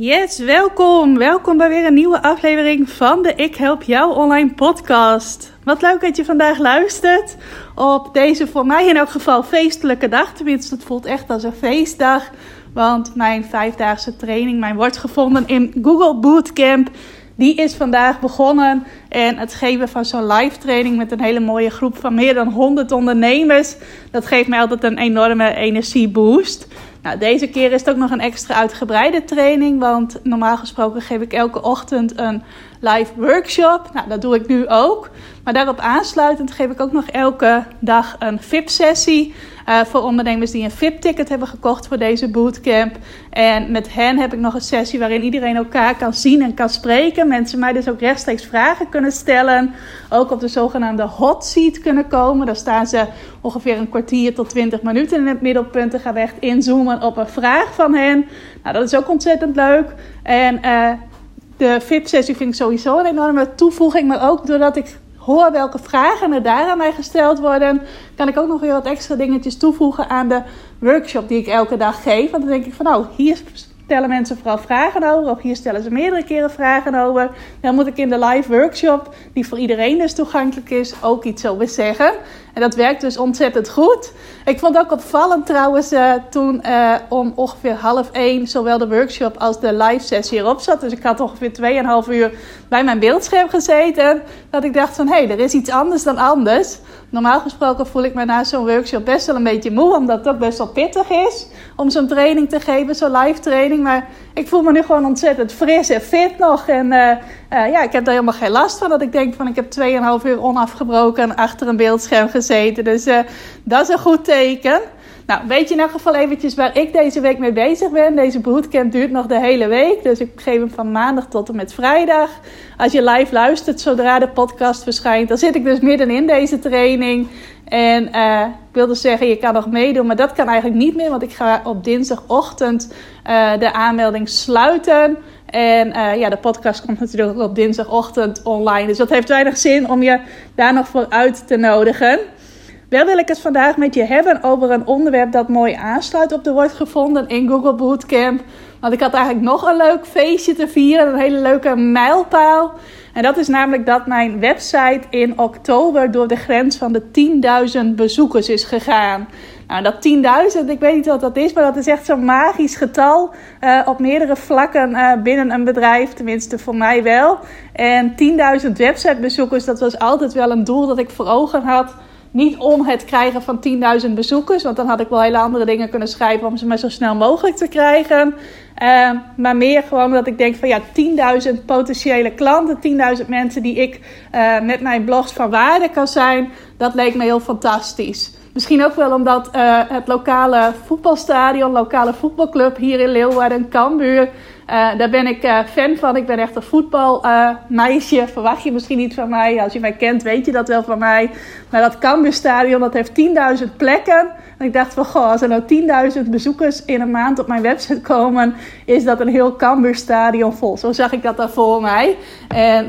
Yes, welkom. Welkom bij weer een nieuwe aflevering van de Ik Help Jou Online podcast. Wat leuk dat je vandaag luistert op deze voor mij in elk geval feestelijke dag. Tenminste, het voelt echt als een feestdag. Want mijn vijfdaagse training, mijn wordt gevonden in Google Bootcamp, die is vandaag begonnen. En het geven van zo'n live training met een hele mooie groep van meer dan 100 ondernemers, dat geeft mij altijd een enorme energieboost. Nou, deze keer is het ook nog een extra uitgebreide training, want normaal gesproken geef ik elke ochtend een live workshop. Nou, dat doe ik nu ook. Maar daarop aansluitend geef ik ook nog elke dag een VIP-sessie. Uh, voor ondernemers die een VIP-ticket hebben gekocht voor deze bootcamp. En met hen heb ik nog een sessie waarin iedereen elkaar kan zien en kan spreken. Mensen mij dus ook rechtstreeks vragen kunnen stellen. Ook op de zogenaamde hot seat kunnen komen. Daar staan ze ongeveer een kwartier tot 20 minuten in het middelpunt. Dan gaan we echt inzoomen op een vraag van hen. Nou, dat is ook ontzettend leuk. En uh, de VIP-sessie vind ik sowieso een enorme toevoeging. Maar ook doordat ik hoor welke vragen er daar aan mij gesteld worden, kan ik ook nog weer wat extra dingetjes toevoegen aan de workshop die ik elke dag geef. Want dan denk ik van nou, hier stellen mensen vooral vragen over, of hier stellen ze meerdere keren vragen over. Dan moet ik in de live workshop, die voor iedereen dus toegankelijk is, ook iets over zeggen. En dat werkt dus ontzettend goed. Ik vond ook opvallend trouwens uh, toen uh, om ongeveer half één zowel de workshop als de live sessie erop zat. Dus ik had ongeveer 2,5 uur bij mijn beeldscherm gezeten. Dat ik dacht van hé, hey, er is iets anders dan anders. Normaal gesproken voel ik me na zo'n workshop best wel een beetje moe, omdat het ook best wel pittig is om zo'n training te geven, zo'n live training. Maar ik voel me nu gewoon ontzettend fris en fit nog. En uh, uh, ja, ik heb daar helemaal geen last van. Dat ik denk van ik heb 2,5 uur onafgebroken achter een beeldscherm gezeten. Dus uh, dat is een goed teken. Nou, weet je in elk geval eventjes waar ik deze week mee bezig ben. Deze bootcamp duurt nog de hele week. Dus ik geef hem van maandag tot en met vrijdag. Als je live luistert zodra de podcast verschijnt, dan zit ik dus midden in deze training. En uh, ik wilde zeggen, je kan nog meedoen, maar dat kan eigenlijk niet meer. Want ik ga op dinsdagochtend de aanmelding sluiten. En uh, ja, de podcast komt natuurlijk ook op dinsdagochtend online. Dus dat heeft weinig zin om je daar nog voor uit te nodigen. Wel wil ik het vandaag met je hebben over een onderwerp dat mooi aansluit op de wordt gevonden in Google Bootcamp. Want ik had eigenlijk nog een leuk feestje te vieren, een hele leuke mijlpaal. En dat is namelijk dat mijn website in oktober door de grens van de 10.000 bezoekers is gegaan. Nou, dat 10.000, ik weet niet wat dat is, maar dat is echt zo'n magisch getal uh, op meerdere vlakken uh, binnen een bedrijf, tenminste voor mij wel. En 10.000 websitebezoekers, dat was altijd wel een doel dat ik voor ogen had. Niet om het krijgen van 10.000 bezoekers, want dan had ik wel hele andere dingen kunnen schrijven om ze maar zo snel mogelijk te krijgen. Uh, maar meer gewoon dat ik denk van ja, 10.000 potentiële klanten, 10.000 mensen die ik uh, met mijn blogs van waarde kan zijn, dat leek me heel fantastisch. Misschien ook wel omdat uh, het lokale voetbalstadion, lokale voetbalclub hier in Leeuwarden, Cambuur, uh, daar ben ik uh, fan van. Ik ben echt een voetbalmeisje. Verwacht je misschien niet van mij. Als je mij kent, weet je dat wel van mij. Maar dat Cambuurstadion, dat heeft 10.000 plekken. En ik dacht van, goh, als er nou 10.000 bezoekers in een maand op mijn website komen, is dat een heel Cambuurstadion vol. Zo zag ik dat daar voor mij. En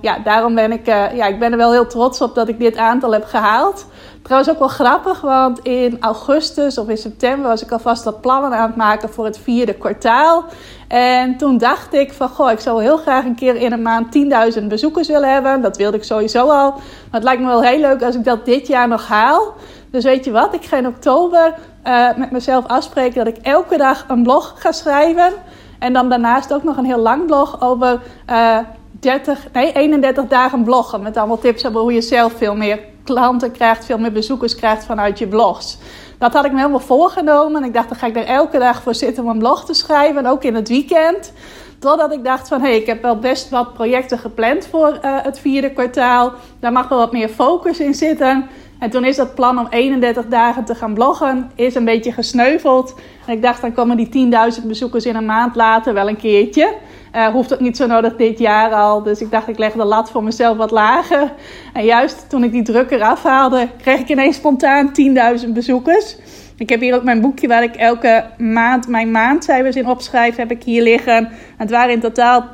ja, daarom ben ik, ja, ik ben er wel heel trots op dat ik dit aantal heb gehaald. Trouwens ook wel grappig, want in augustus of in september was ik alvast wat plannen aan het maken voor het vierde kwartaal. En toen dacht ik van, goh, ik zou heel graag een keer in een maand 10.000 bezoekers willen hebben. Dat wilde ik sowieso al. Maar het lijkt me wel heel leuk als ik dat dit jaar nog haal. Dus weet je wat, ik ga in oktober uh, met mezelf afspreken dat ik elke dag een blog ga schrijven. En dan daarnaast ook nog een heel lang blog over uh, 30, nee, 31 dagen bloggen. Met allemaal tips over hoe je zelf veel meer klanten krijgt, veel meer bezoekers krijgt vanuit je blogs. Dat had ik me helemaal voorgenomen. En ik dacht, dan ga ik er elke dag voor zitten om een blog te schrijven. ook in het weekend. Totdat ik dacht van, hé, hey, ik heb wel best wat projecten gepland voor uh, het vierde kwartaal. Daar mag wel wat meer focus in zitten. En toen is dat plan om 31 dagen te gaan bloggen, is een beetje gesneuveld. En ik dacht, dan komen die 10.000 bezoekers in een maand later wel een keertje. Uh, hoeft ook niet zo nodig dit jaar al. Dus ik dacht, ik leg de lat voor mezelf wat lager. En juist toen ik die druk eraf haalde, kreeg ik ineens spontaan 10.000 bezoekers. Ik heb hier ook mijn boekje waar ik elke maand mijn maandcijfers in opschrijf, heb ik hier liggen. Het waren in totaal 10.742,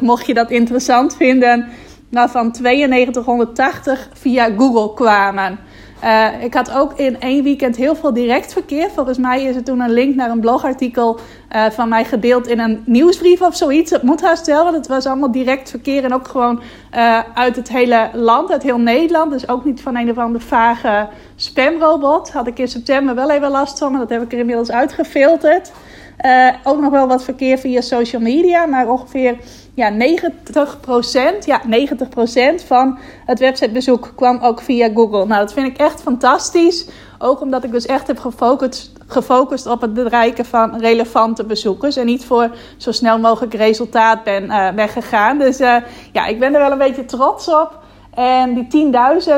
mocht je dat interessant vinden. Waarvan 9280 via Google kwamen. Uh, ik had ook in één weekend heel veel direct verkeer. Volgens mij is er toen een link naar een blogartikel uh, van mij gedeeld in een nieuwsbrief of zoiets. Het moet haast wel, want het was allemaal direct verkeer. En ook gewoon uh, uit het hele land, uit heel Nederland. Dus ook niet van een of andere vage spamrobot. Had ik in september wel even last van, maar dat heb ik er inmiddels uitgefilterd. Ook nog wel wat verkeer via social media, maar ongeveer ja, 90%, ja, 90% van het websitebezoek kwam ook via Google. Nou, dat vind ik echt fantastisch. Ook omdat ik dus echt heb gefocust, gefocust op het bereiken van relevante bezoekers. En niet voor zo snel mogelijk resultaat ben, uh, ben gegaan. Dus uh, ja, ik ben er wel een beetje trots op. En die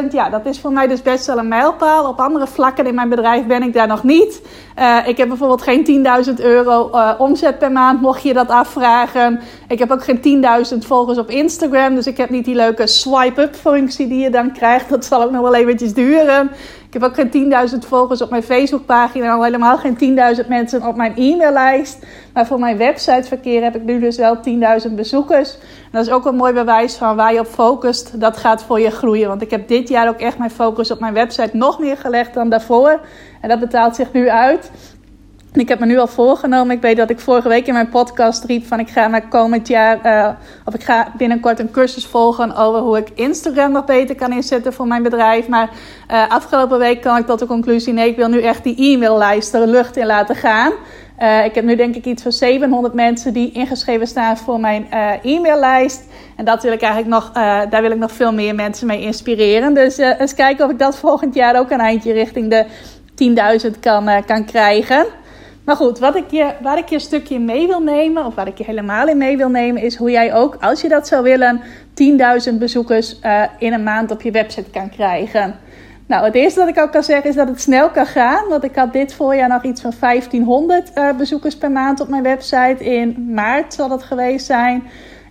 10.000, ja, dat is voor mij dus best wel een mijlpaal. Op andere vlakken in mijn bedrijf ben ik daar nog niet. Uh, ik heb bijvoorbeeld geen 10.000 euro uh, omzet per maand, mocht je dat afvragen. Ik heb ook geen 10.000 volgers op Instagram. Dus ik heb niet die leuke swipe-up functie die je dan krijgt. Dat zal ook nog wel eventjes duren. Ik heb ook geen 10.000 volgers op mijn Facebookpagina. Al helemaal geen 10.000 mensen op mijn e-maillijst. Maar voor mijn websiteverkeer heb ik nu dus wel 10.000 bezoekers. En dat is ook een mooi bewijs van waar je op focust. Dat gaat voor je groeien. Want ik heb dit jaar ook echt mijn focus op mijn website nog meer gelegd dan daarvoor. En dat betaalt zich nu uit. Ik heb me nu al voorgenomen. Ik weet dat ik vorige week in mijn podcast riep van ik ga naar komend jaar uh, of ik ga binnenkort een cursus volgen over hoe ik Instagram nog beter kan inzetten voor mijn bedrijf. Maar uh, afgelopen week kwam ik tot de conclusie: nee, ik wil nu echt die e-maillijst er lucht in laten gaan. Uh, ik heb nu denk ik iets van 700 mensen die ingeschreven staan voor mijn e-maillijst. En dat wil ik eigenlijk nog, daar wil ik nog veel meer mensen mee inspireren. Dus eens kijken of ik dat volgend jaar ook een eindje richting de 10.000 kan, kan krijgen. Maar goed, wat ik je, waar ik je een stukje mee wil nemen, of waar ik je helemaal in mee wil nemen, is hoe jij ook, als je dat zou willen, 10.000 bezoekers uh, in een maand op je website kan krijgen. Nou, het eerste dat ik ook kan zeggen is dat het snel kan gaan. Want ik had dit voorjaar nog iets van 1500 uh, bezoekers per maand op mijn website. In maart zal dat geweest zijn.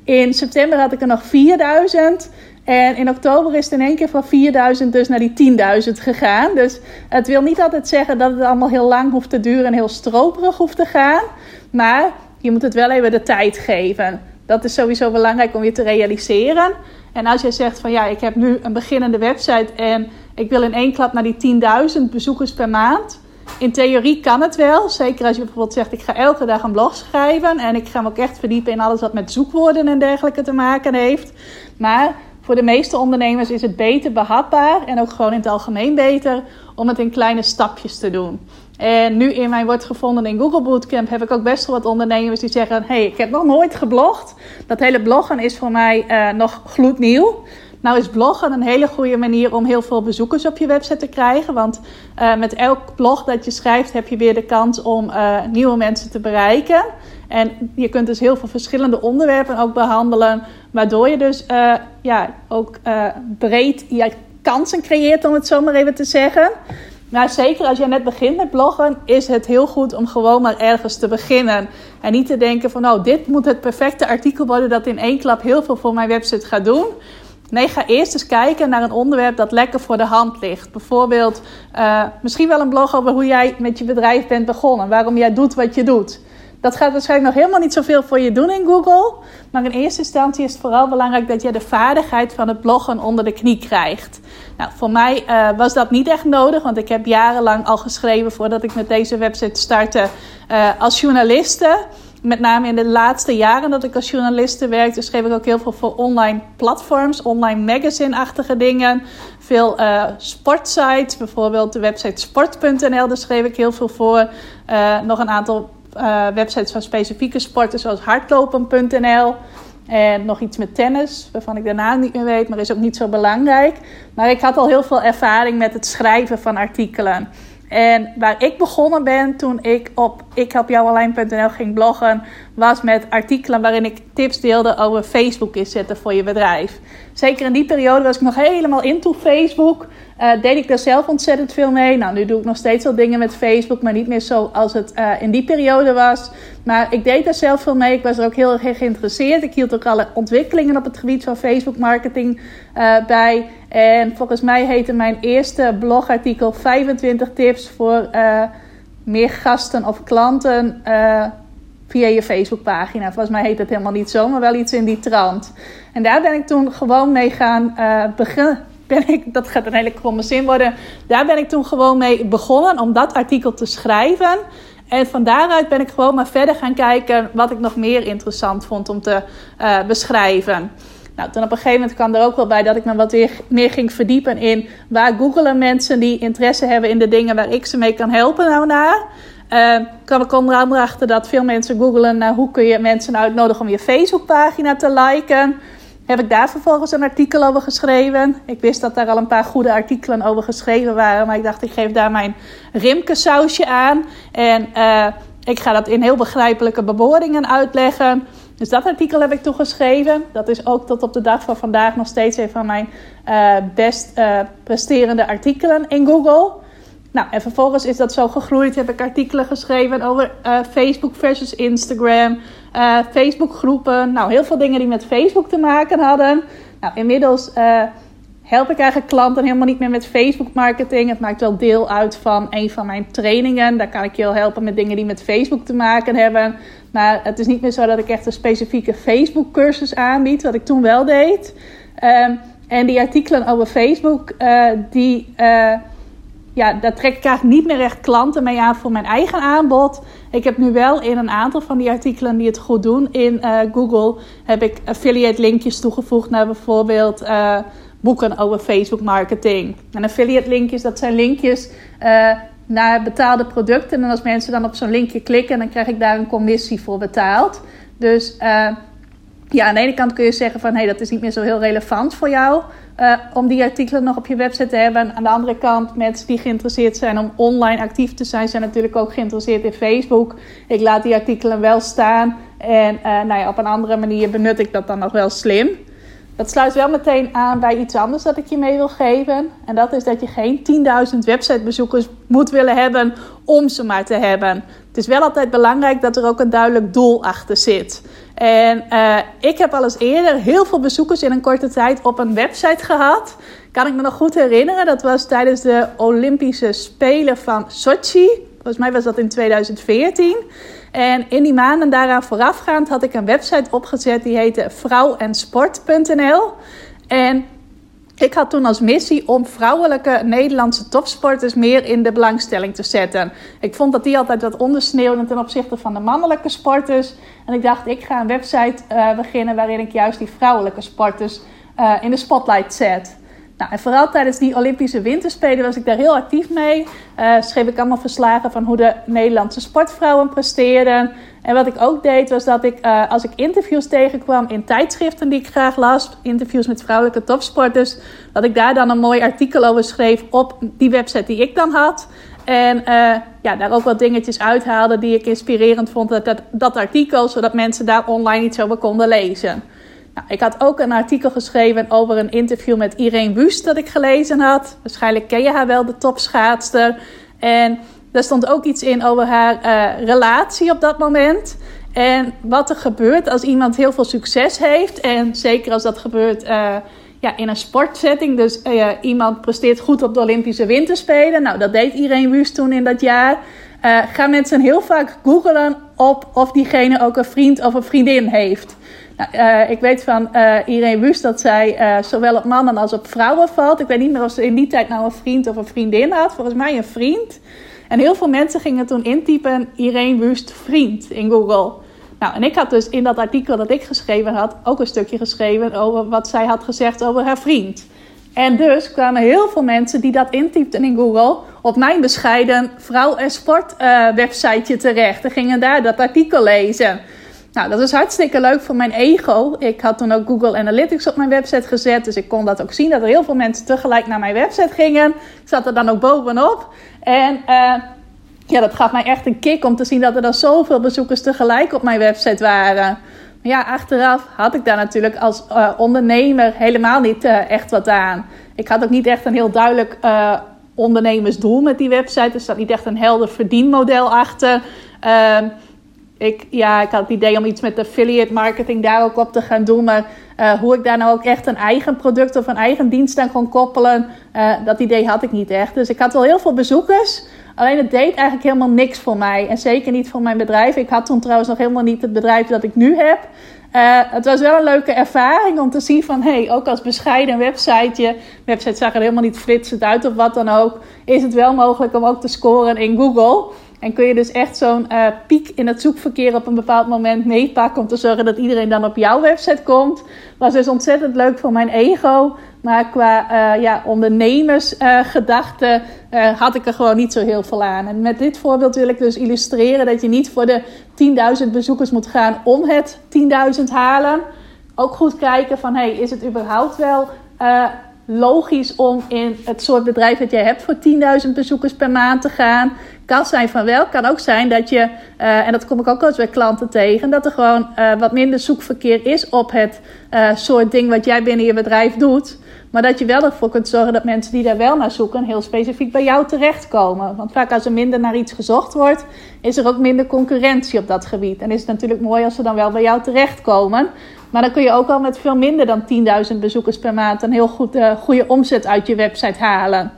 In september had ik er nog 4000. En in oktober is het in één keer van 4000 dus naar die 10.000 gegaan. Dus het wil niet altijd zeggen dat het allemaal heel lang hoeft te duren en heel stroperig hoeft te gaan. Maar je moet het wel even de tijd geven. Dat is sowieso belangrijk om je te realiseren. En als je zegt van ja, ik heb nu een beginnende website en ik wil in één klap naar die 10.000 bezoekers per maand. In theorie kan het wel. Zeker als je bijvoorbeeld zegt: ik ga elke dag een blog schrijven. En ik ga me ook echt verdiepen in alles wat met zoekwoorden en dergelijke te maken heeft. Maar voor de meeste ondernemers is het beter behapbaar en ook gewoon in het algemeen beter om het in kleine stapjes te doen. En nu in mijn wordt gevonden in Google Bootcamp heb ik ook best wel wat ondernemers die zeggen: hey, ik heb nog nooit geblogd. Dat hele bloggen is voor mij uh, nog gloednieuw. Nou is bloggen een hele goede manier om heel veel bezoekers op je website te krijgen. Want uh, met elk blog dat je schrijft heb je weer de kans om uh, nieuwe mensen te bereiken. En je kunt dus heel veel verschillende onderwerpen ook behandelen. Waardoor je dus uh, ja, ook breed ja, kansen creëert, om het zo maar even te zeggen. Maar zeker als je net begint met bloggen, is het heel goed om gewoon maar ergens te beginnen. En niet te denken van, nou, dit moet het perfecte artikel worden dat in één klap heel veel voor mijn website gaat doen. Nee, ga eerst eens kijken naar een onderwerp dat lekker voor de hand ligt. Bijvoorbeeld, uh, misschien wel een blog over hoe jij met je bedrijf bent begonnen. Waarom jij doet wat je doet. Dat gaat waarschijnlijk nog helemaal niet zoveel voor je doen in Google. Maar in eerste instantie is het vooral belangrijk dat je de vaardigheid van het bloggen onder de knie krijgt. Nou, voor mij uh, was dat niet echt nodig, want ik heb jarenlang al geschreven voordat ik met deze website startte uh, als journaliste met name in de laatste jaren dat ik als journaliste werkte, schreef ik ook heel veel voor online platforms, online magazine-achtige dingen. Veel uh, sportsites, bijvoorbeeld de website sport.nl, daar schreef ik heel veel voor. Nog een aantal uh, websites van specifieke sporten, zoals hardlopen.nl. En nog iets met tennis, waarvan ik daarna niet meer weet, maar is ook niet zo belangrijk. Maar ik had al heel veel ervaring met het schrijven van artikelen. En waar ik begonnen ben toen ik op ikhelpjouonline.nl ging bloggen, was met artikelen waarin ik tips deelde over Facebook inzetten voor je bedrijf. Zeker in die periode was ik nog helemaal into Facebook. Uh, deed ik daar zelf ontzettend veel mee. Nou, nu doe ik nog steeds wel dingen met Facebook, maar niet meer zo als het uh, in die periode was. Maar ik deed daar zelf veel mee. Ik was er ook heel erg geïnteresseerd. Ik hield ook alle ontwikkelingen op het gebied van Facebook marketing uh, bij. En volgens mij heette mijn eerste blogartikel 25 tips voor meer gasten of klanten via je Facebookpagina. Volgens mij heet het helemaal niet zo, maar wel iets in die trant. En daar ben ik toen gewoon mee gaan beginnen. Dat gaat een hele kromme zin worden. Daar ben ik toen gewoon mee begonnen om dat artikel te schrijven. En van daaruit ben ik gewoon maar verder gaan kijken wat ik nog meer interessant vond om te uh, beschrijven. Nou, toen op een gegeven moment kwam er ook wel bij dat ik me wat meer ging verdiepen in waar googelen mensen die interesse hebben in de dingen waar ik ze mee kan helpen nou naar. Uh, kwam ik onder andere achter dat veel mensen googelen naar hoe kun je mensen uitnodigen om je Facebookpagina te liken. Heb ik daar vervolgens een artikel over geschreven. Ik wist dat daar al een paar goede artikelen over geschreven waren. Maar ik dacht, ik geef daar mijn Rimke sausje aan. En uh, ik ga dat in heel begrijpelijke bewoordingen uitleggen. Dus dat artikel heb ik toegeschreven. Dat is ook tot op de dag van vandaag nog steeds een van mijn uh, best uh, presterende artikelen in Google. Nou, en vervolgens is dat zo gegroeid. Heb ik artikelen geschreven over Facebook versus Instagram, uh, Facebook groepen. Nou, heel veel dingen die met Facebook te maken hadden. Nou, inmiddels uh, help ik eigenlijk klanten helemaal niet meer met Facebook marketing. Het maakt wel deel uit van een van mijn trainingen. Daar kan ik je wel helpen met dingen die met Facebook te maken hebben. Maar het is niet meer zo dat ik echt een specifieke Facebook cursus aanbied, wat ik toen wel deed. Um, en die artikelen over Facebook, die ja, daar trek ik eigenlijk niet meer echt klanten mee aan voor mijn eigen aanbod. Ik heb nu wel in een aantal van die artikelen die het goed doen in uh, Google, heb ik affiliate linkjes toegevoegd naar bijvoorbeeld uh, boeken over Facebook marketing. En affiliate linkjes, dat zijn linkjes uh, naar betaalde producten. En als mensen dan op zo'n linkje klikken, dan krijg ik daar een commissie voor betaald. Dus ja, aan de ene kant kun je zeggen van hé, hey, dat is niet meer zo heel relevant voor jou. Uh, om die artikelen nog op je website te hebben. Aan de andere kant, mensen die geïnteresseerd zijn om online actief te zijn, zijn natuurlijk ook geïnteresseerd in Facebook. Ik laat die artikelen wel staan. En uh, nou ja, op een andere manier benut ik dat dan nog wel slim. Dat sluit wel meteen aan bij iets anders dat ik je mee wil geven. En dat is dat je geen 10.000 websitebezoekers moet willen hebben om ze maar te hebben. Het is wel altijd belangrijk dat er ook een duidelijk doel achter zit. En uh, ik heb al eens eerder heel veel bezoekers in een korte tijd op een website gehad. Kan ik me nog goed herinneren. Dat was tijdens de Olympische Spelen van Sochi. Volgens mij was dat in 2014. En in die maanden daaraan voorafgaand had ik een website opgezet die heette vrouwensport.nl. En ik had toen als missie om vrouwelijke Nederlandse topsporters meer in de belangstelling te zetten. Ik vond dat die altijd wat ondersneeuwden ten opzichte van de mannelijke sporters. En ik dacht, ik ga een website uh, beginnen waarin ik juist die vrouwelijke sporters uh, in de spotlight zet. Nou, en vooral tijdens die Olympische Winterspelen was ik daar heel actief mee. Uh, schreef ik allemaal verslagen van hoe de Nederlandse sportvrouwen presteerden. En wat ik ook deed, was dat ik, uh, als ik interviews tegenkwam in tijdschriften die ik graag las, interviews met vrouwelijke topsporters, dat ik daar dan een mooi artikel over schreef op die website die ik dan had. En uh, ja, daar ook wat dingetjes uithaalde die ik inspirerend vond, dat, dat, dat artikel, zodat mensen daar online iets over konden lezen. Nou, ik had ook een artikel geschreven over een interview met Irene Wust dat ik gelezen had. Waarschijnlijk ken je haar wel, de topschaatster. En daar stond ook iets in over haar uh, relatie op dat moment. En wat er gebeurt als iemand heel veel succes heeft. En zeker als dat gebeurt uh, ja, in een sportsetting. Dus uh, iemand presteert goed op de Olympische Winterspelen. Nou, dat deed Irene Wust toen in dat jaar. gaan mensen heel vaak googelen op of diegene ook een vriend of een vriendin heeft. Nou, uh, ik weet van uh, Irene Wust dat zij uh, zowel op mannen als op vrouwen valt. Ik weet niet meer of ze in die tijd nou een vriend of een vriendin had. Volgens mij een vriend. En heel veel mensen gingen toen intypen Irene Wust vriend in Google. Nou, en ik had dus in dat artikel dat ik geschreven had ook een stukje geschreven over wat zij had gezegd over haar vriend. En dus kwamen heel veel mensen die dat intypten in Google op mijn bescheiden vrouw- en sport websiteje terecht. En gingen daar dat artikel lezen. Nou, dat is hartstikke leuk voor mijn ego. Ik had toen ook Google Analytics op mijn website gezet. Dus ik kon dat ook zien dat er heel veel mensen tegelijk naar mijn website gingen. Ik zat er dan ook bovenop. En uh, ja, dat gaf mij echt een kick om te zien dat er dan zoveel bezoekers tegelijk op mijn website waren. Maar ja, achteraf had ik daar natuurlijk als uh, ondernemer helemaal niet uh, echt wat aan. Ik had ook niet echt een heel duidelijk ondernemersdoel met die website. Er staat niet echt een helder verdienmodel achter. Ik, ja, ik had het idee om iets met affiliate marketing daar ook op te gaan doen. Maar uh, hoe ik daar nou ook echt een eigen product of een eigen dienst aan kon koppelen, uh, dat idee had ik niet echt. Dus ik had wel heel veel bezoekers. Alleen het deed eigenlijk helemaal niks voor mij. En zeker niet voor mijn bedrijf. Ik had toen trouwens nog helemaal niet het bedrijf dat ik nu heb. Uh, het was wel een leuke ervaring om te zien van... hey, ook als bescheiden websiteje... website zag er helemaal niet flitsend uit of wat dan ook... is het wel mogelijk om ook te scoren in Google... En kun je dus echt zo'n uh, piek in het zoekverkeer op een bepaald moment meepakken om te zorgen dat iedereen dan op jouw website komt. Was dus ontzettend leuk voor mijn ego. Maar qua uh, ja, ondernemersgedachten uh, had ik er gewoon niet zo heel veel aan. En met dit voorbeeld wil ik dus illustreren dat je niet voor de 10.000 bezoekers moet gaan om het 10.000 halen. Ook goed kijken van hey, is het überhaupt wel logisch om in het soort bedrijf dat jij hebt voor 10.000 bezoekers per maand te gaan. Kan zijn van wel, kan ook zijn dat je, uh, en dat kom ik ook wel eens bij klanten tegen, dat er gewoon uh, wat minder zoekverkeer is op het uh, soort ding wat jij binnen je bedrijf doet. Maar dat je wel ervoor kunt zorgen dat mensen die daar wel naar zoeken, heel specifiek bij jou terechtkomen. Want vaak als er minder naar iets gezocht wordt, is er ook minder concurrentie op dat gebied. En is het natuurlijk mooi als ze dan wel bij jou terechtkomen. Maar dan kun je ook al met veel minder dan 10.000 bezoekers per maand een heel goed, uh, goede omzet uit je website halen.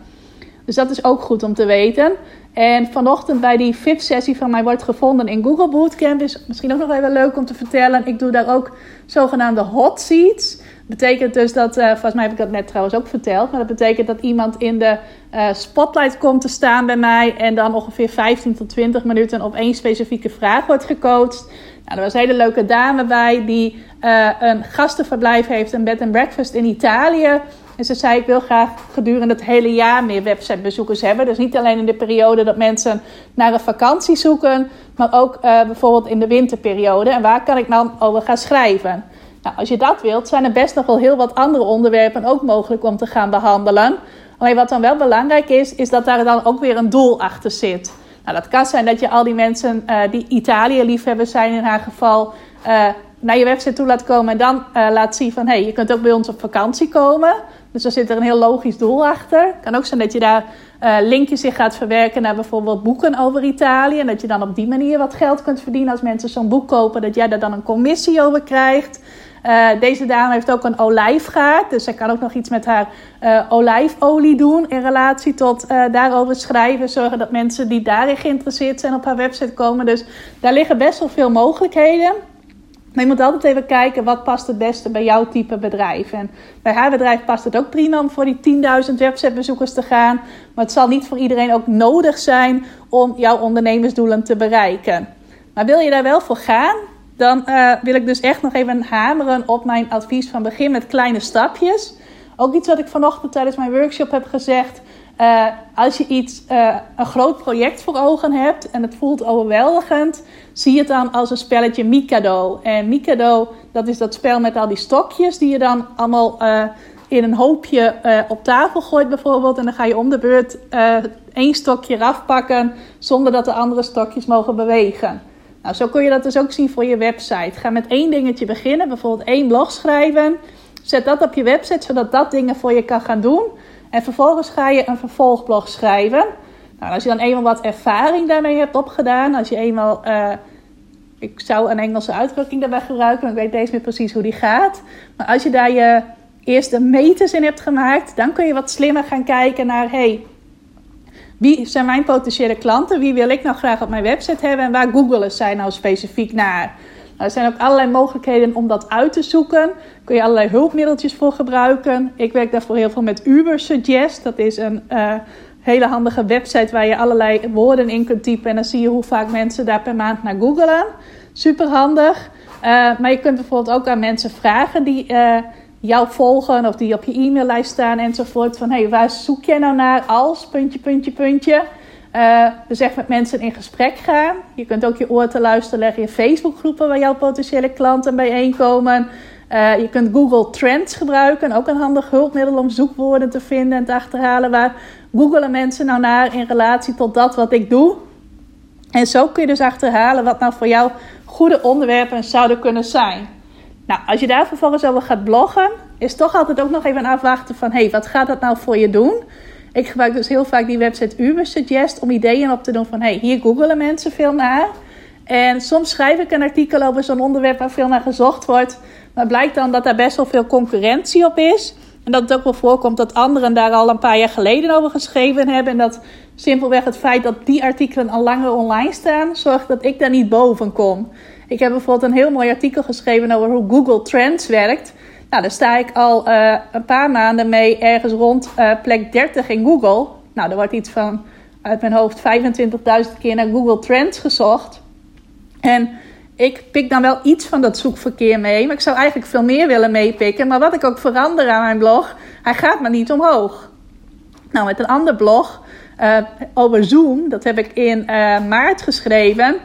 Dus dat is ook goed om te weten. En vanochtend bij die VIP-sessie van mij wordt gevonden in Google Bootcamp is misschien ook nog even leuk om te vertellen. Ik doe daar ook zogenaamde hot seats. Betekent dus dat, uh, volgens mij heb ik dat net trouwens ook verteld, maar dat betekent dat iemand in de uh, spotlight komt te staan bij mij en dan ongeveer 15 tot 20 minuten op één specifieke vraag wordt gecoacht. Nou, er was een hele leuke dame bij die uh, een gastenverblijf heeft, een bed and breakfast in Italië. En ze zei: Ik wil graag gedurende het hele jaar meer websitebezoekers hebben. Dus niet alleen in de periode dat mensen naar een vakantie zoeken, maar ook uh, bijvoorbeeld in de winterperiode. En waar kan ik dan over gaan schrijven? Nou, als je dat wilt, zijn er best nog wel heel wat andere onderwerpen ook mogelijk om te gaan behandelen. Alleen wat dan wel belangrijk is, is dat daar dan ook weer een doel achter zit. Nou, dat kan zijn dat je al die mensen uh, die Italië-liefhebbers zijn in haar geval, uh, naar je website toe laat komen en dan uh, laat zien van hé, hey, je kunt ook bij ons op vakantie komen. Dus daar zit er een heel logisch doel achter. Het kan ook zijn dat je daar linkjes in gaat verwerken naar bijvoorbeeld boeken over Italië. En dat je dan op die manier wat geld kunt verdienen als mensen zo'n boek kopen, dat jij daar dan een commissie over krijgt. Uh, deze dame heeft ook een olijfgaard, dus zij kan ook nog iets met haar uh, olijfolie doen in relatie tot uh, daarover schrijven. Zorgen dat mensen die daarin geïnteresseerd zijn op haar website komen. Dus daar liggen best wel veel mogelijkheden. Maar je moet altijd even kijken wat past het beste bij jouw type bedrijf. En bij haar bedrijf past het ook prima om voor die 10.000 websitebezoekers te gaan. Maar het zal niet voor iedereen ook nodig zijn om jouw ondernemersdoelen te bereiken. Maar wil je daar wel voor gaan, dan uh, wil ik dus echt nog even hameren op mijn advies van begin met kleine stapjes. Ook iets wat ik vanochtend tijdens mijn workshop heb gezegd. Uh, als je iets, uh, een groot project voor ogen hebt en het voelt overweldigend, zie het dan als een spelletje Mikado. En Mikado, dat is dat spel met al die stokjes die je dan allemaal in een hoopje op tafel gooit bijvoorbeeld. En dan ga je om de beurt één stokje eraf pakken zonder dat de andere stokjes mogen bewegen. Nou, zo kun je dat dus ook zien voor je website. Ga met één dingetje beginnen, bijvoorbeeld één blog schrijven. Zet dat op je website, zodat dat dingen voor je kan gaan doen. En vervolgens ga je een vervolgblog schrijven. Nou, als je dan eenmaal wat ervaring daarmee hebt opgedaan, als je eenmaal, uh, ik zou een Engelse uitdrukking daarbij gebruiken, ik weet deze meer precies hoe die gaat. Maar als je daar je eerste meters in hebt gemaakt, dan kun je wat slimmer gaan kijken naar, hey, wie zijn mijn potentiële klanten? Wie wil ik nou graag op mijn website hebben? En waar googelen zij nou specifiek naar? Nou, er zijn ook allerlei mogelijkheden om dat uit te zoeken. Daar kun je allerlei hulpmiddeltjes voor gebruiken. Ik werk daarvoor heel veel met Ubersuggest. Dat is een uh, hele handige website waar je allerlei woorden in kunt typen. En dan zie je hoe vaak mensen daar per maand naar googelen. Super handig. Uh, maar je kunt bijvoorbeeld ook aan mensen vragen die uh, jou volgen of die op je e-maillijst staan enzovoort. Van hey, waar zoek jij nou naar als puntje, puntje, puntje. Uh, dus echt met mensen in gesprek gaan. Je kunt ook je oor te luisteren leggen in Facebookgroepen waar jouw potentiële klanten bijeenkomen. Uh, je kunt Google Trends gebruiken, ook een handig hulpmiddel om zoekwoorden te vinden en te achterhalen. Waar googelen mensen nou naar in relatie tot dat wat ik doe? En zo kun je dus achterhalen wat nou voor jou goede onderwerpen zouden kunnen zijn. Nou, als je daar vervolgens over gaat bloggen, is toch altijd ook nog even afwachten van... hey, wat gaat dat nou voor je doen? Ik gebruik dus heel vaak die website Ubersuggest om ideeën op te doen van... hey, hier googelen mensen veel naar. En soms schrijf ik een artikel over zo'n onderwerp waar veel naar gezocht wordt... maar blijkt dan dat daar best wel veel concurrentie op is... En dat het ook wel voorkomt dat anderen daar al een paar jaar geleden over geschreven hebben. En dat simpelweg het feit dat die artikelen al langer online staan, zorgt dat ik daar niet boven kom. Ik heb bijvoorbeeld een heel mooi artikel geschreven over hoe Google Trends werkt. Nou, daar sta ik al uh, een paar maanden mee ergens rond uh, plek 30 in Google. Nou, er wordt iets van uit mijn hoofd 25.000 keer naar Google Trends gezocht. En ik pik dan wel iets van dat zoekverkeer mee. Maar ik zou eigenlijk veel meer willen meepikken. Maar wat ik ook verander aan mijn blog, hij gaat maar niet omhoog. Nou, met een ander blog uh, over Zoom, dat heb ik in maart geschreven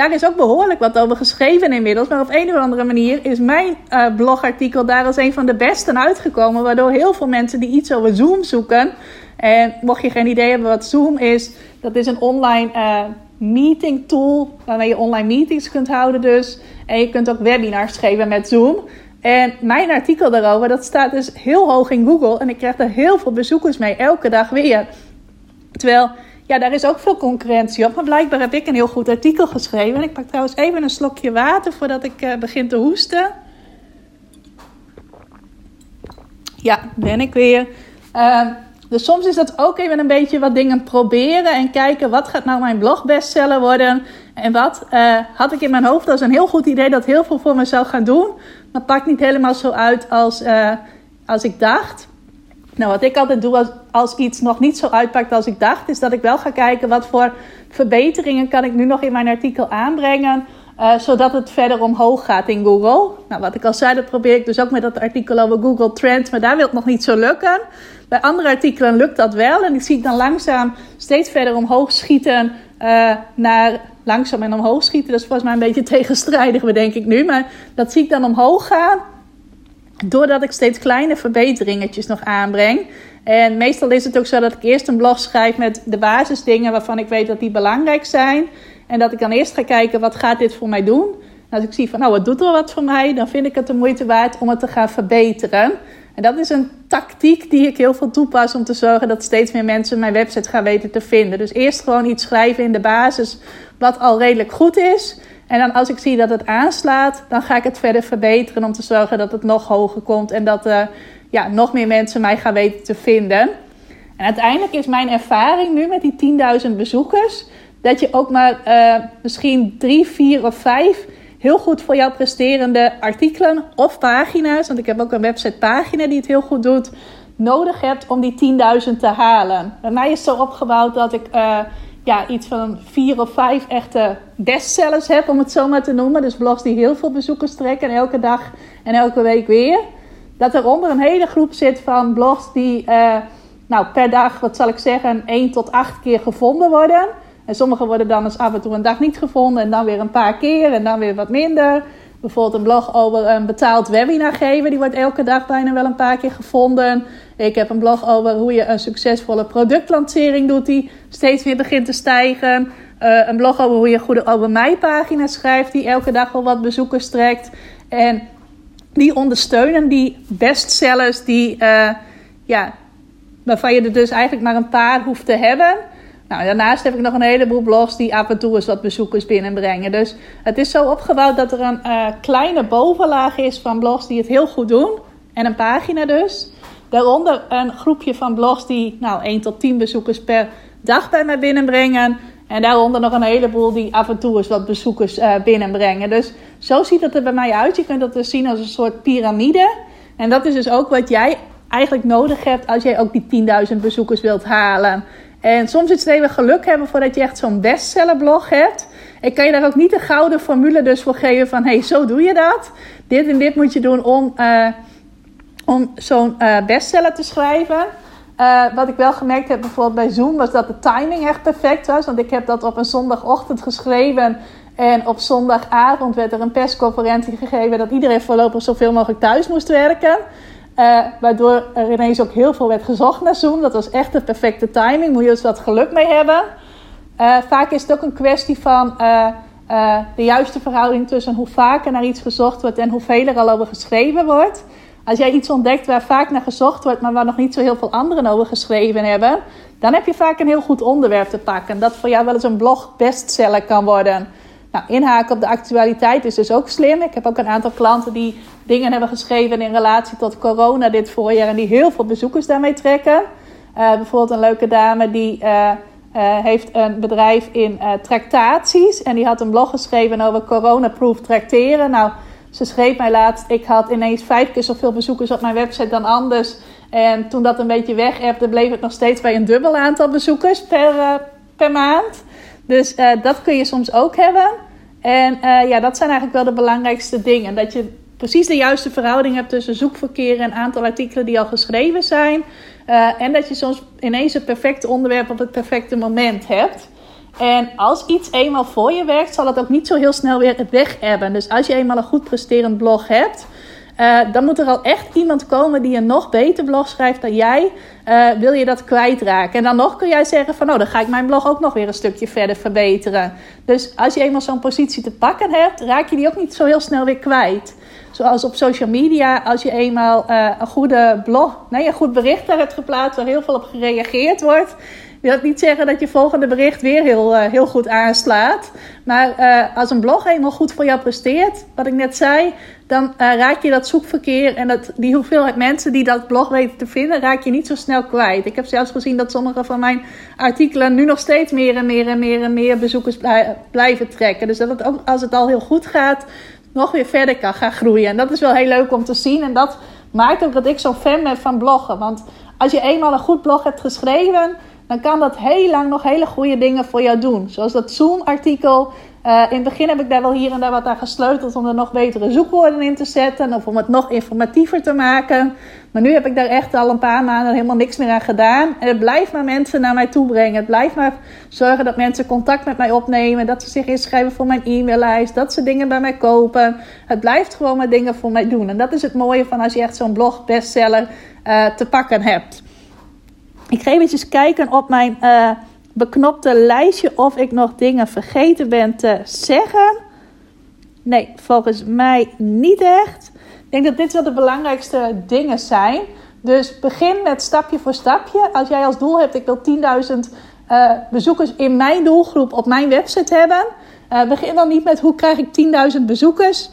daar is ook behoorlijk wat over geschreven inmiddels. Maar op een of andere manier is mijn uh, blogartikel daar als een van de besten uitgekomen. Waardoor heel veel mensen die iets over Zoom zoeken. En mocht je geen idee hebben wat Zoom is, dat is een online uh, meeting tool. Waarmee je online meetings kunt houden dus. En je kunt ook webinars geven met Zoom. En mijn artikel daarover, dat staat dus heel hoog in Google. En ik krijg er heel veel bezoekers mee, elke dag weer. Terwijl ja, daar is ook veel concurrentie op. Maar blijkbaar heb ik een heel goed artikel geschreven. En ik pak trouwens even een slokje water voordat ik uh, begin te hoesten. Ja, ben ik weer. Uh, dus soms is dat ook even een beetje wat dingen proberen en kijken wat gaat nou mijn blog bestseller worden. En wat uh, had ik in mijn hoofd als een heel goed idee dat heel veel voor me zou gaan doen. Maar pakt niet helemaal zo uit als, uh, als ik dacht. Nou, wat ik altijd doe als, als iets nog niet zo uitpakt als ik dacht, is dat ik wel ga kijken wat voor verbeteringen kan ik nu nog in mijn artikel aanbrengen. Uh, zodat het verder omhoog gaat in Google. Nou, wat ik al zei, dat probeer ik dus ook met dat artikel over Google Trends. Maar daar wil het nog niet zo lukken. Bij andere artikelen lukt dat wel. En die zie ik dan langzaam steeds verder omhoog schieten. Uh, naar langzaam en omhoog schieten. Dat is volgens mij een beetje tegenstrijdig, bedenk ik nu. Maar dat zie ik dan omhoog gaan. Doordat ik steeds kleine verbeteringetjes nog aanbreng. En meestal is het ook zo dat ik eerst een blog schrijf met de basisdingen waarvan ik weet dat die belangrijk zijn. En dat ik dan eerst ga kijken, wat gaat dit voor mij doen? En als ik zie van, nou, het doet wel wat voor mij, dan vind ik het de moeite waard om het te gaan verbeteren. En dat is een tactiek die ik heel veel toepas om te zorgen dat steeds meer mensen mijn website gaan weten te vinden. Dus eerst gewoon iets schrijven in de basis wat al redelijk goed is. En dan als ik zie dat het aanslaat, dan ga ik het verder verbeteren om te zorgen dat het nog hoger komt en dat uh, ja, nog meer mensen mij gaan weten te vinden. En uiteindelijk is mijn ervaring nu met die 10.000 bezoekers dat je ook maar uh, misschien drie, vier of vijf heel goed voor jou presterende artikelen of pagina's, want ik heb ook een websitepagina die het heel goed doet, nodig hebt om die 10.000 te halen. Bij mij is het zo opgebouwd dat ik uh, ja, iets van vier of vijf echte bestsellers heb, om het zo maar te noemen. Dus blogs die heel veel bezoekers trekken, elke dag en elke week weer. Dat eronder een hele groep zit van blogs die uh, nou, per dag, wat zal ik zeggen, 1 tot 8 keer gevonden worden. En sommige worden dan eens af en toe een dag niet gevonden en dan weer een paar keer en dan weer wat minder. Bijvoorbeeld een blog over een betaald webinar geven. Die wordt elke dag bijna wel een paar keer gevonden. Ik heb een blog over hoe je een succesvolle productlancering doet. Die steeds weer begint te stijgen. Uh, een blog over hoe je goede over mij pagina schrijft. Die elke dag wel wat bezoekers trekt. En die ondersteunen die bestsellers. Die, uh, ja, waarvan je er dus eigenlijk maar een paar hoeft te hebben. Nou, daarnaast heb ik nog een heleboel blogs die af en toe eens wat bezoekers binnenbrengen. Dus het is zo opgebouwd dat er een uh, kleine bovenlaag is van blogs die het heel goed doen. En een pagina dus. Daaronder een groepje van blogs die nou, 1 tot 10 bezoekers per dag bij mij binnenbrengen. En daaronder nog een heleboel die af en toe eens wat bezoekers uh, binnenbrengen. Dus zo ziet het er bij mij uit. Je kunt dat dus zien als een soort piramide. En dat is dus ook wat jij eigenlijk nodig hebt als jij ook die 10.000 bezoekers wilt halen. En soms is het even geluk hebben voordat je echt zo'n bestsellerblog hebt. Ik kan je daar ook niet de gouden formule dus voor geven van... hey, zo doe je dat. Dit en dit moet je doen om, uh, om zo'n uh, bestseller te schrijven. wat ik wel gemerkt heb bijvoorbeeld bij Zoom was dat de timing echt perfect was. Want ik heb dat op een zondagochtend geschreven. En op zondagavond werd er een persconferentie gegeven dat iedereen voorlopig zoveel mogelijk thuis moest werken. Uh, waardoor er ineens ook heel veel werd gezocht naar Zoom. Dat was echt de perfecte timing. Moet je dus wat geluk mee hebben. Uh, vaak is het ook een kwestie van uh, de juiste verhouding tussen hoe vaker naar iets gezocht wordt en hoeveel er al over geschreven wordt. Als jij iets ontdekt waar vaak naar gezocht wordt, maar waar nog niet zo heel veel anderen over geschreven hebben, dan heb je vaak een heel goed onderwerp te pakken. Dat voor jou wel eens een blog bestseller kan worden. Nou, inhaken op de actualiteit is dus ook slim. Ik heb ook een aantal klanten die dingen hebben geschreven in relatie tot corona dit voorjaar en die heel veel bezoekers daarmee trekken. Uh, bijvoorbeeld een leuke dame die uh, uh, heeft een bedrijf in tractaties en die had een blog geschreven over corona-proof tracteren. Nou, ze schreef mij laatst, ik had ineens vijf keer zoveel bezoekers op mijn website dan anders. En toen dat een beetje weg bleef het nog steeds bij een dubbel aantal bezoekers per, per maand. Dus dat kun je soms ook hebben. En ja, dat zijn eigenlijk wel de belangrijkste dingen. Dat je precies de juiste verhouding hebt tussen zoekverkeer en aantal artikelen die al geschreven zijn. Uh, en dat je soms ineens het perfecte onderwerp op het perfecte moment hebt. En als iets eenmaal voor je werkt, zal het ook niet zo heel snel weer weg hebben. Dus als je eenmaal een goed presterend blog hebt, uh, dan moet er al echt iemand komen die een nog beter blog schrijft dan jij. Uh, wil je dat kwijtraken? En dan nog kun jij zeggen van, oh, dan ga ik mijn blog ook nog weer een stukje verder verbeteren. Dus als je eenmaal zo'n positie te pakken hebt, raak je die ook niet zo heel snel weer kwijt. Zoals op social media, als je eenmaal uh, een goede blog, nee, een goed bericht daar hebt geplaatst waar heel veel op gereageerd wordt wil niet zeggen dat je volgende bericht weer heel, uh, heel goed aanslaat. Maar uh, als een blog eenmaal goed voor jou presteert, wat ik net zei, dan uh, raak je dat zoekverkeer en dat, die hoeveelheid mensen die dat blog weten te vinden, raak je niet zo snel kwijt. Ik heb zelfs gezien dat sommige van mijn artikelen nu nog steeds meer en meer en meer en meer bezoekers blijven trekken. Dus dat het ook als het al heel goed gaat, nog weer verder kan gaan groeien. En dat is wel heel leuk om te zien. En dat maakt ook dat ik zo'n fan ben van bloggen. Want als je eenmaal een goed blog hebt geschreven dan kan dat heel lang nog hele goede dingen voor jou doen. Zoals dat Zoom-artikel. Uh, in het begin heb ik daar wel hier en daar wat aan gesleuteld om er nog betere zoekwoorden in te zetten. Of om het nog informatiever te maken. Maar nu heb ik daar echt al een paar maanden helemaal niks meer aan gedaan. En het blijft maar mensen naar mij toe brengen. Het blijft maar zorgen dat mensen contact met mij opnemen. Dat ze zich inschrijven voor mijn e-maillijst. Dat ze dingen bij mij kopen. Het blijft gewoon maar dingen voor mij doen. En dat is het mooie van als je echt zo'n blog bestseller uh, te pakken hebt. Ik ga even kijken op mijn uh, beknopte lijstje of ik nog dingen vergeten ben te zeggen. Nee, volgens mij niet echt. Ik denk dat dit wel de belangrijkste dingen zijn. Dus begin met stapje voor stapje. Als jij als doel hebt, ik wil 10.000 uh, eh, bezoekers in mijn doelgroep op mijn website hebben. Uh, begin dan niet met hoe krijg ik 10.000 bezoekers.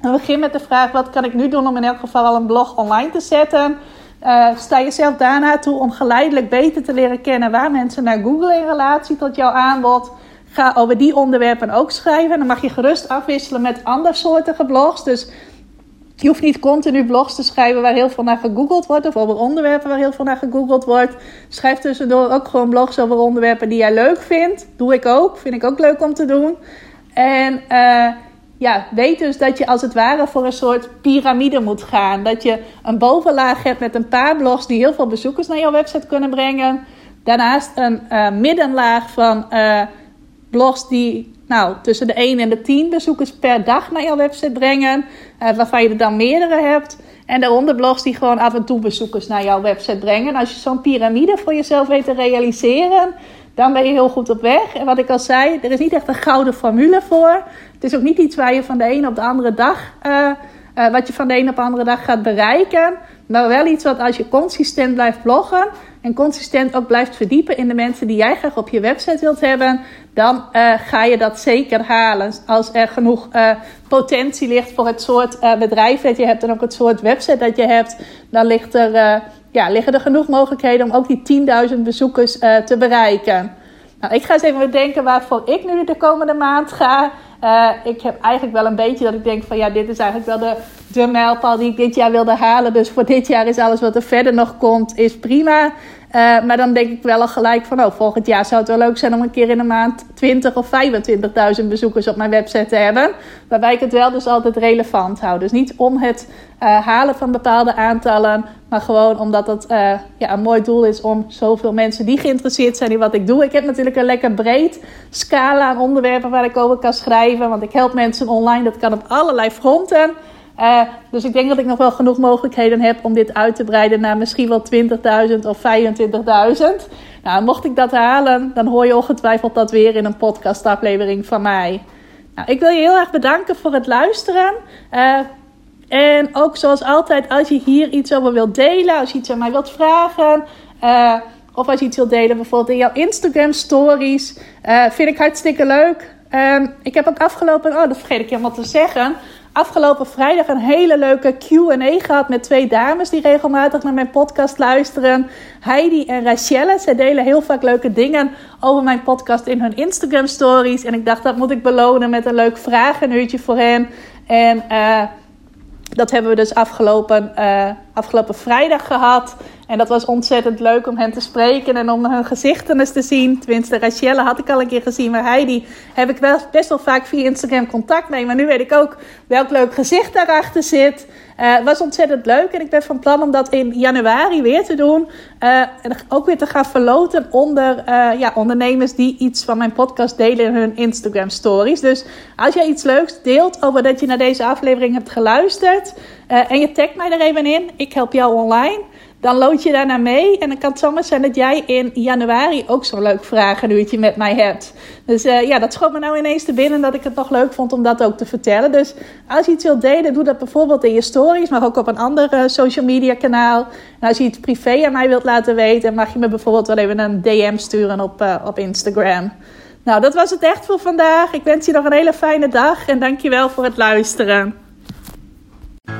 begin met de vraag, wat kan ik nu doen om in elk geval al een blog online te zetten. Uh, sta jezelf daarna toe om geleidelijk beter te leren kennen waar mensen naar googlen in relatie tot jouw aanbod. Ga over die onderwerpen ook schrijven. Dan mag je gerust afwisselen met andersoortige blogs. Dus je hoeft niet continu blogs te schrijven waar heel veel naar gegoogeld wordt. Of over onderwerpen waar heel veel naar gegoogeld wordt. Schrijf tussendoor ook gewoon blogs over onderwerpen die jij leuk vindt. Doe ik ook. Vind ik ook leuk om te doen. En uh, ja, weet dus dat je als het ware voor een soort piramide moet gaan. Dat je een bovenlaag hebt met een paar blogs die heel veel bezoekers naar jouw website kunnen brengen. Daarnaast een uh, middenlaag van uh, blogs die nou, tussen de 1 en de 10 bezoekers per dag naar jouw website brengen. Uh, waarvan je er dan meerdere hebt. En daaronder blogs die gewoon af en toe bezoekers naar jouw website brengen. als je zo'n piramide voor jezelf weet te realiseren, dan ben je heel goed op weg. En wat ik al zei, er is niet echt een gouden formule voor. Het is ook niet iets waar je van de ene op de andere dag, uh, uh, wat je van de ene op de andere dag gaat bereiken. Maar wel iets wat als je consistent blijft bloggen en consistent ook blijft verdiepen in de mensen die jij graag op je website wilt hebben, dan uh, ga je dat zeker halen. Als er genoeg potentie ligt voor het soort bedrijf dat je hebt en ook het soort website dat je hebt, dan ligt er ja, liggen er genoeg mogelijkheden om ook die 10.000 bezoekers te bereiken. Nou, ik ga eens even bedenken waarvoor ik nu de komende maand ga. Ik heb eigenlijk wel een beetje dat ik denk van ja, dit is eigenlijk wel de de mijlpaal die ik dit jaar wilde halen. Dus voor dit jaar is alles wat er verder nog komt, is prima. Uh, maar dan denk ik wel al gelijk van, oh, volgend jaar zou het wel leuk zijn om een keer in de maand 20 of 25.000 bezoekers op mijn website te hebben. Waarbij ik het wel dus altijd relevant hou. Dus niet om het uh, halen van bepaalde aantallen, maar gewoon omdat het uh, ja, een mooi doel is om zoveel mensen die geïnteresseerd zijn in wat ik doe. Ik heb natuurlijk een lekker breed scala aan onderwerpen waar ik over kan schrijven. Want ik help mensen online, dat kan op allerlei fronten. Uh, dus ik denk dat ik nog wel genoeg mogelijkheden heb om dit uit te breiden naar misschien wel 20.000 of 25.000. Nou, mocht ik dat halen, dan hoor je ongetwijfeld dat weer in een podcastaflevering van mij. Nou, ik wil je heel erg bedanken voor het luisteren. Uh, en ook zoals altijd, als je hier iets over wilt delen, als je iets aan mij wilt vragen. Uh, of als je iets wilt delen, bijvoorbeeld in jouw Instagram stories. vind ik hartstikke leuk. Um, ik heb ook afgelopen, oh dat vergeet ik helemaal te zeggen afgelopen vrijdag een hele leuke QA gehad met twee dames die regelmatig naar mijn podcast luisteren. Heidi en Rachelle. Zij delen heel vaak leuke dingen over mijn podcast in hun Instagram stories. En ik dacht dat moet ik belonen met een leuk vragenuurtje voor hen. En uh, dat hebben we dus afgelopen, uh, afgelopen vrijdag gehad. En dat was ontzettend leuk om hen te spreken en om hun gezichten eens te zien. Tenminste, Rachelle had ik al een keer gezien, maar Heidi heb ik wel, best wel vaak via Instagram contact mee. Maar nu weet ik ook welk leuk gezicht daarachter zit. Uh, het was ontzettend leuk en ik ben van plan om dat in januari weer te doen. Uh, en ook weer te gaan verloten onder uh, ja, ondernemers die iets van mijn podcast delen in hun Instagram stories. Dus als jij iets leuks deelt over dat je naar deze aflevering hebt geluisterd en je tagt mij er even in, ik help jou online dan lood je daarna mee. En dan kan het zomaar zijn dat jij in januari ook zo'n leuk vragenuurtje met mij hebt. Dus uh, ja, dat schoot me nou ineens te binnen dat ik het nog leuk vond om dat ook te vertellen. Dus als je iets wilt delen, doe dat bijvoorbeeld in je stories, maar ook op een ander uh, social media kanaal. En als je iets privé aan mij wilt laten weten, mag je me bijvoorbeeld wel even een DM sturen op, uh, op Instagram. Nou, dat was het echt voor vandaag. Ik wens je nog een hele fijne dag en dankjewel voor het luisteren.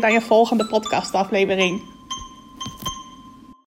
weer bij een volgende podcastaflevering.